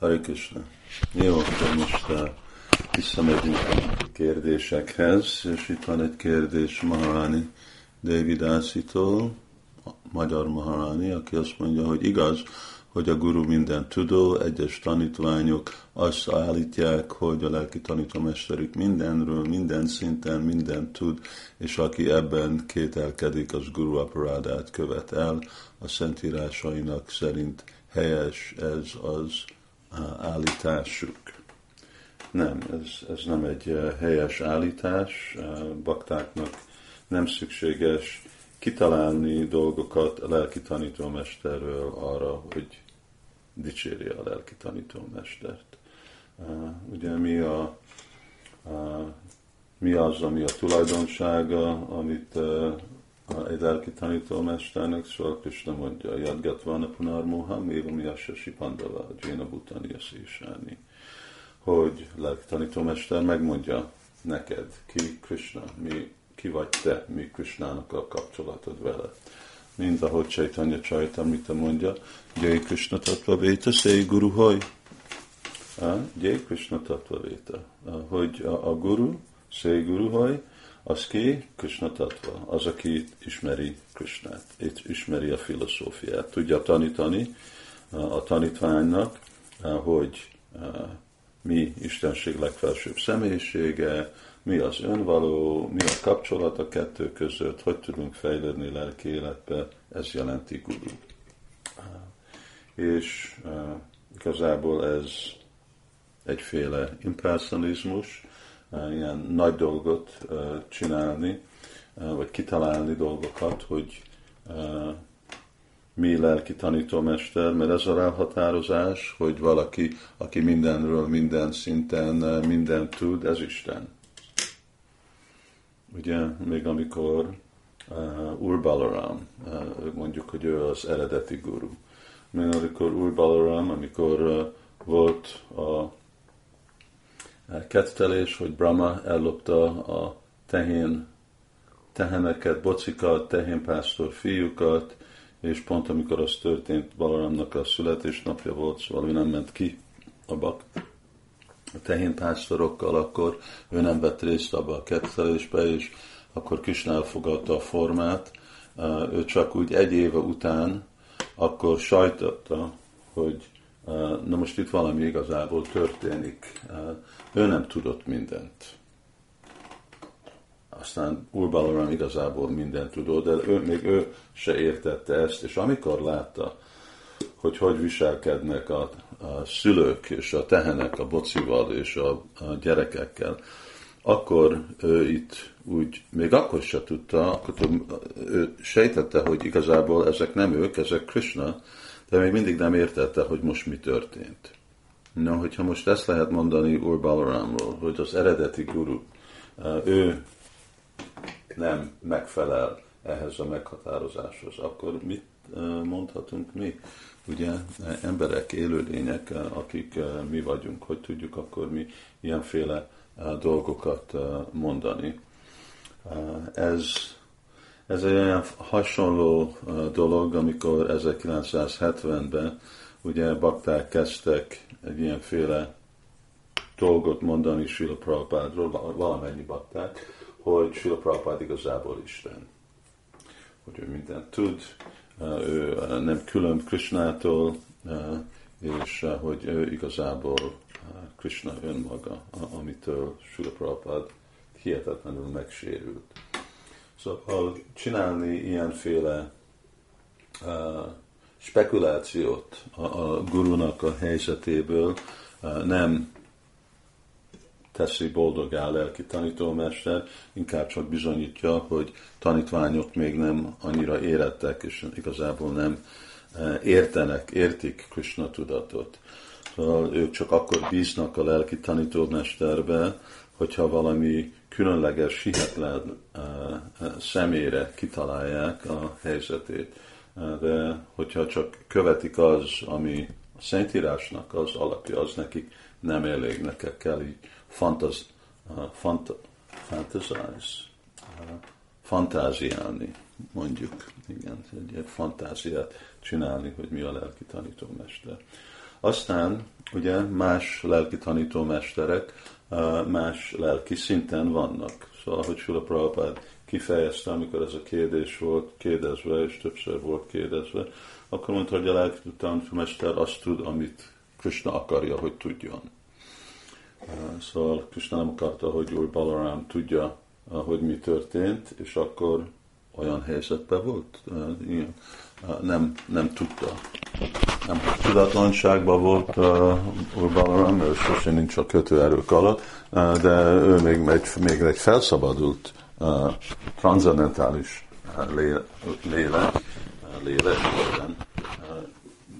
Hari Krishna. Jó, akkor most uh, visszamegyünk a kérdésekhez, és itt van egy kérdés Maharani Devidásitól, magyar Maharani, aki azt mondja, hogy igaz, hogy a guru minden tudó, egyes tanítványok azt állítják, hogy a lelki tanítómesterük mindenről, minden szinten, mindent tud, és aki ebben kételkedik, az guru aparádát követ el, a szentírásainak szerint helyes ez az állításuk. Nem, ez, ez nem egy helyes állítás. Baktáknak nem szükséges kitalálni dolgokat a lelki tanítómesterről arra, hogy dicséri a lelki tanítómestert. Ugye mi, a, a, mi az, ami a tulajdonsága, amit egy lelki tanítómesternek, szóval Krishna mondja, Yadgat van a punarmoham, éva mi asasi pandava, Jena Bhutani Yasisani, hogy lelki tanítómester megmondja neked, ki Krishna, mi, ki vagy te, mi Krishnának a kapcsolatod vele. Mint ahogy Chaitanya Chaitamrita mondja, Jai Krishna Tattva Véta, Szei Guru Hoj. Jai Krishna Tattva Véta. Hogy a, a Guru, Szei Guru Hoj, az ki? Krishna Tattva. Az, aki ismeri Krishnát, ismeri a filozófiát. Tudja tanítani a tanítványnak, hogy mi Istenség legfelsőbb személyisége, mi az önvaló, mi a kapcsolat a kettő között, hogy tudunk fejlődni lelki életbe, ez jelenti guru. És igazából ez egyféle impersonalizmus, ilyen nagy dolgot csinálni, vagy kitalálni dolgokat, hogy mi lelki tanítómester, mert ez a ráhatározás, hogy valaki, aki mindenről, minden szinten, mindent tud, ez Isten. Ugye, még amikor Ur Balaram, mondjuk, hogy ő az eredeti guru. Még amikor Ur Balaram, amikor volt a kettelés, hogy Brahma ellopta a tehén, teheneket, bocikat, tehénpásztor fiúkat, és pont amikor az történt, Balaramnak a születésnapja volt, szóval ő nem ment ki a bak a tehénpásztorokkal, akkor ő nem vett részt abba a kettelésbe, és akkor Krishna elfogadta a formát. Ő csak úgy egy éve után akkor sajtotta, hogy na most itt valami igazából történik. Ő nem tudott mindent. Aztán Urbalaram igazából mindent tudott, de ő, még ő se értette ezt, és amikor látta, hogy hogy viselkednek a, a szülők és a tehenek a bocival és a, a gyerekekkel, akkor ő itt úgy, még akkor se tudta, akkor ő sejtette, hogy igazából ezek nem ők, ezek Krishna, de még mindig nem értette, hogy most mi történt. Na, hogyha most ezt lehet mondani Ur Balaramról, hogy az eredeti guru, ő nem megfelel ehhez a meghatározáshoz, akkor mit mondhatunk mi? Ugye emberek, élőlények, akik mi vagyunk, hogy tudjuk akkor mi ilyenféle dolgokat mondani. Ez, ez egy olyan hasonló dolog, amikor 1970-ben ugye bakták kezdtek egy ilyenféle dolgot mondani Srila Prabhupádról, valamennyi bakták, hogy Srila Prabhupád igazából Isten. Hogy ő mindent tud, ő nem külön Krishnától, és hogy ő igazából Krishna önmaga, amitől Srila Prabhupád hihetetlenül megsérült. Szóval csinálni ilyenféle uh, spekulációt a, a gurunak a helyzetéből uh, nem teszi boldogá a lelki tanítómester, inkább csak bizonyítja, hogy tanítványok még nem annyira érettek, és igazából nem uh, értenek, értik Krishna tudatot. Szóval ők csak akkor bíznak a lelki tanítómesterbe, hogyha valami különleges, hihetlen uh, személyre kitalálják a helyzetét. Uh, de hogyha csak követik az, ami a Szentírásnak az alapja, az nekik nem elég, nekik kell így fantaz, fant, fantazize, fantáziálni, mondjuk, igen, egy fantáziát csinálni, hogy mi a lelki tanítómester. Aztán ugye más lelki tanítómesterek más lelki szinten vannak. Szóval, hogy Sula Prabhupád kifejezte, amikor ez a kérdés volt kérdezve, és többször volt kérdezve, akkor mondta, hogy a lelki tanítómester azt tud, amit Krishna akarja, hogy tudjon. Szóval Krishna nem akarta, hogy új Balaram tudja, hogy mi történt, és akkor olyan helyzetben volt, nem, nem tudta. Nem tudatlanságban volt úr Balaram, mert sosem nincs a kötőerők alatt, de ő még egy, még egy felszabadult transzendentális lélek, lélek, lélek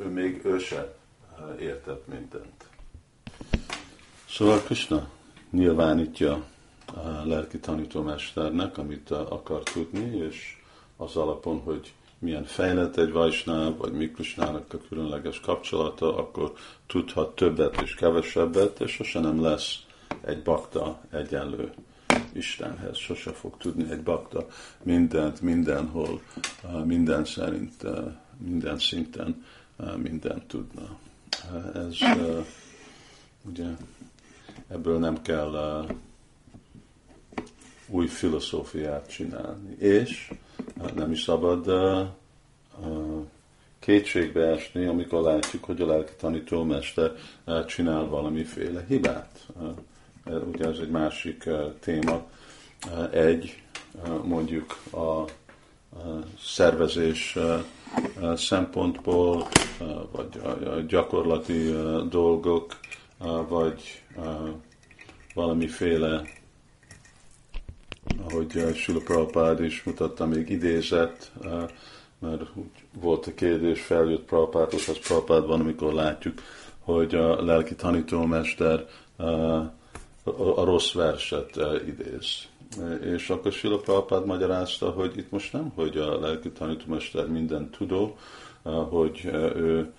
ő még ő se értett mindent. Szóval Krishna nyilvánítja a lelki tanítómesternek, amit akar tudni, és az alapon, hogy milyen fejlett egy Vajsnáv, vagy Miklusnának a különleges kapcsolata, akkor tudhat többet és kevesebbet, és sose nem lesz egy bakta egyenlő Istenhez. Sose fog tudni egy bakta mindent, mindenhol, minden szerint, minden szinten mindent tudna. Ez ugye ebből nem kell új filozófiát csinálni. És nem is szabad kétségbe esni, amikor látjuk, hogy a lelki tanítómester csinál valamiféle hibát. Ugye ez egy másik téma. Egy, mondjuk a szervezés szempontból, vagy a gyakorlati dolgok, vagy valamiféle ahogy Sula Prabhupád is mutatta, még idézett, mert volt a kérdés, feljött Prabhupádhoz, az van, amikor látjuk, hogy a lelki tanítómester a rossz verset idéz. És akkor Sula Prabhupád magyarázta, hogy itt most nem, hogy a lelki tanítómester minden tudó, hogy ő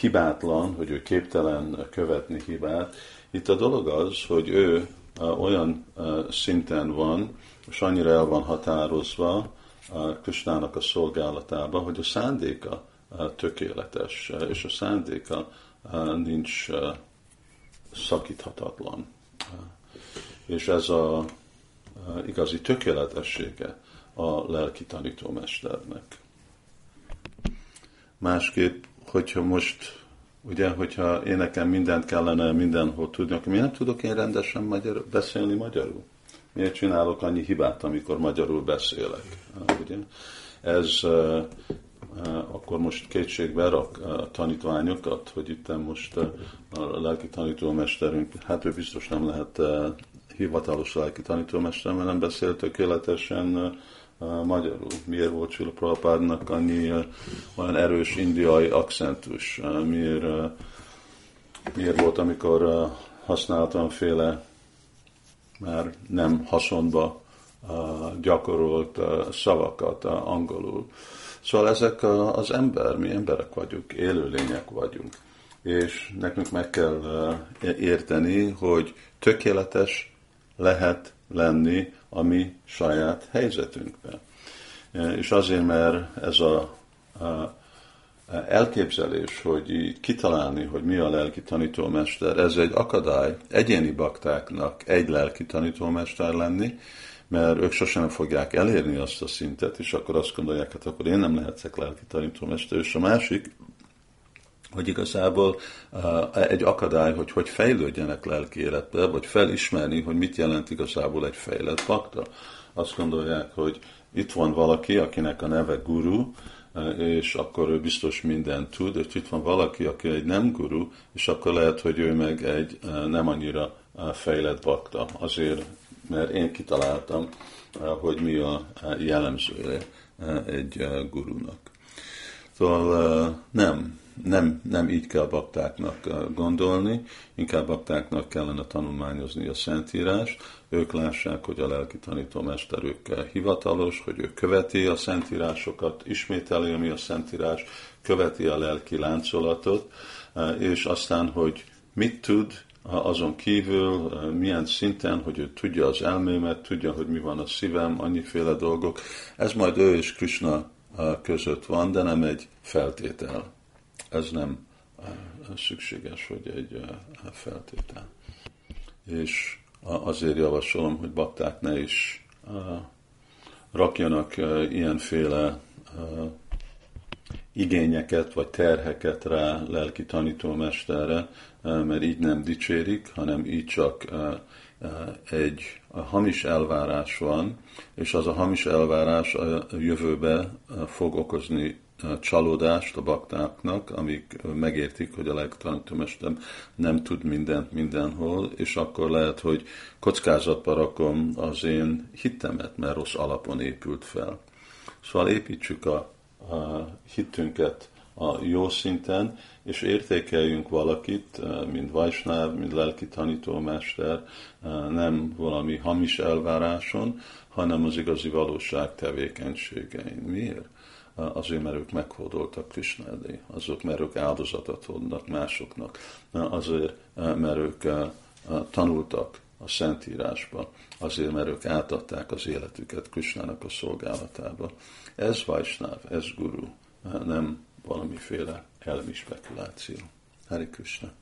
hibátlan, hogy ő képtelen követni hibát. Itt a dolog az, hogy ő olyan szinten van, és annyira el van határozva Krisnának a szolgálatába, hogy a szándéka tökéletes, és a szándéka nincs szakíthatatlan. És ez a igazi tökéletessége a lelki tanítómesternek. Másképp, hogyha most Ugye, hogyha én nekem mindent kellene mindenhol tudni, akkor miért nem tudok én rendesen magyar, beszélni magyarul? Miért csinálok annyi hibát, amikor magyarul beszélek? Ugye? Ez akkor most kétségbe rak a tanítványokat, hogy itt most a lelki tanítómesterünk, hát ő biztos nem lehet hivatalos lelki tanítómester, mert nem beszél tökéletesen magyarul. Miért volt Csilla Prabhupádnak annyi olyan erős indiai akcentus? Miért, miért volt, amikor használtam féle már nem haszonba gyakorolt szavakat angolul. Szóval ezek az ember, mi emberek vagyunk, élőlények vagyunk. És nekünk meg kell érteni, hogy tökéletes lehet lenni a mi saját helyzetünkben. És azért, mert ez a, a elképzelés, hogy kitalálni, hogy mi a lelki tanítómester, ez egy akadály egyéni baktáknak egy lelki tanítómester lenni, mert ők sosem fogják elérni azt a szintet, és akkor azt gondolják, hát akkor én nem lehetek lelki tanítómester. És a másik, hogy igazából uh, egy akadály, hogy hogy fejlődjenek lelki életbe, vagy felismerni, hogy mit jelent igazából egy fejlett fakta. Azt gondolják, hogy itt van valaki, akinek a neve guru, uh, és akkor ő biztos mindent tud, és itt van valaki, aki egy nem guru, és akkor lehet, hogy ő meg egy uh, nem annyira fejlett bakta. Azért, mert én kitaláltam, hogy mi a jellemzője egy gurunak. Szóval nem, nem, nem így kell baktáknak gondolni, inkább baktáknak kellene tanulmányozni a Szentírást, ők lássák, hogy a lelki tanítómester ők hivatalos, hogy ő követi a Szentírásokat, ismételi, ami a Szentírás, követi a lelki láncolatot, és aztán, hogy mit tud, azon kívül milyen szinten, hogy ő tudja az elmémet, tudja, hogy mi van a szívem, annyiféle dolgok. Ez majd ő és Krishna között van, de nem egy feltétel ez nem szükséges, hogy egy feltétel. És azért javasolom, hogy bakták ne is rakjanak ilyenféle igényeket vagy terheket rá lelki tanítómesterre, mert így nem dicsérik, hanem így csak egy hamis elvárás van, és az a hamis elvárás a jövőbe fog okozni csalódást a baktáknak, amik megértik, hogy a legtanítómester nem tud mindent mindenhol, és akkor lehet, hogy kockázatba rakom az én hittemet, mert rossz alapon épült fel. Szóval építsük a, a hitünket a jó szinten, és értékeljünk valakit, mint Vajsnáv, mint lelki tanítómester, nem valami hamis elváráson, hanem az igazi valóság tevékenységein. Miért? azért, mert ők meghódoltak Krishna elé, azok, mert ők áldozatot hoznak másoknak, azért, mert ők tanultak a Szentírásba, azért, mert ők átadták az életüket Krishnának a szolgálatába. Ez Vajsnáv, ez Guru, nem valamiféle elmi spekuláció. Hari Krishna.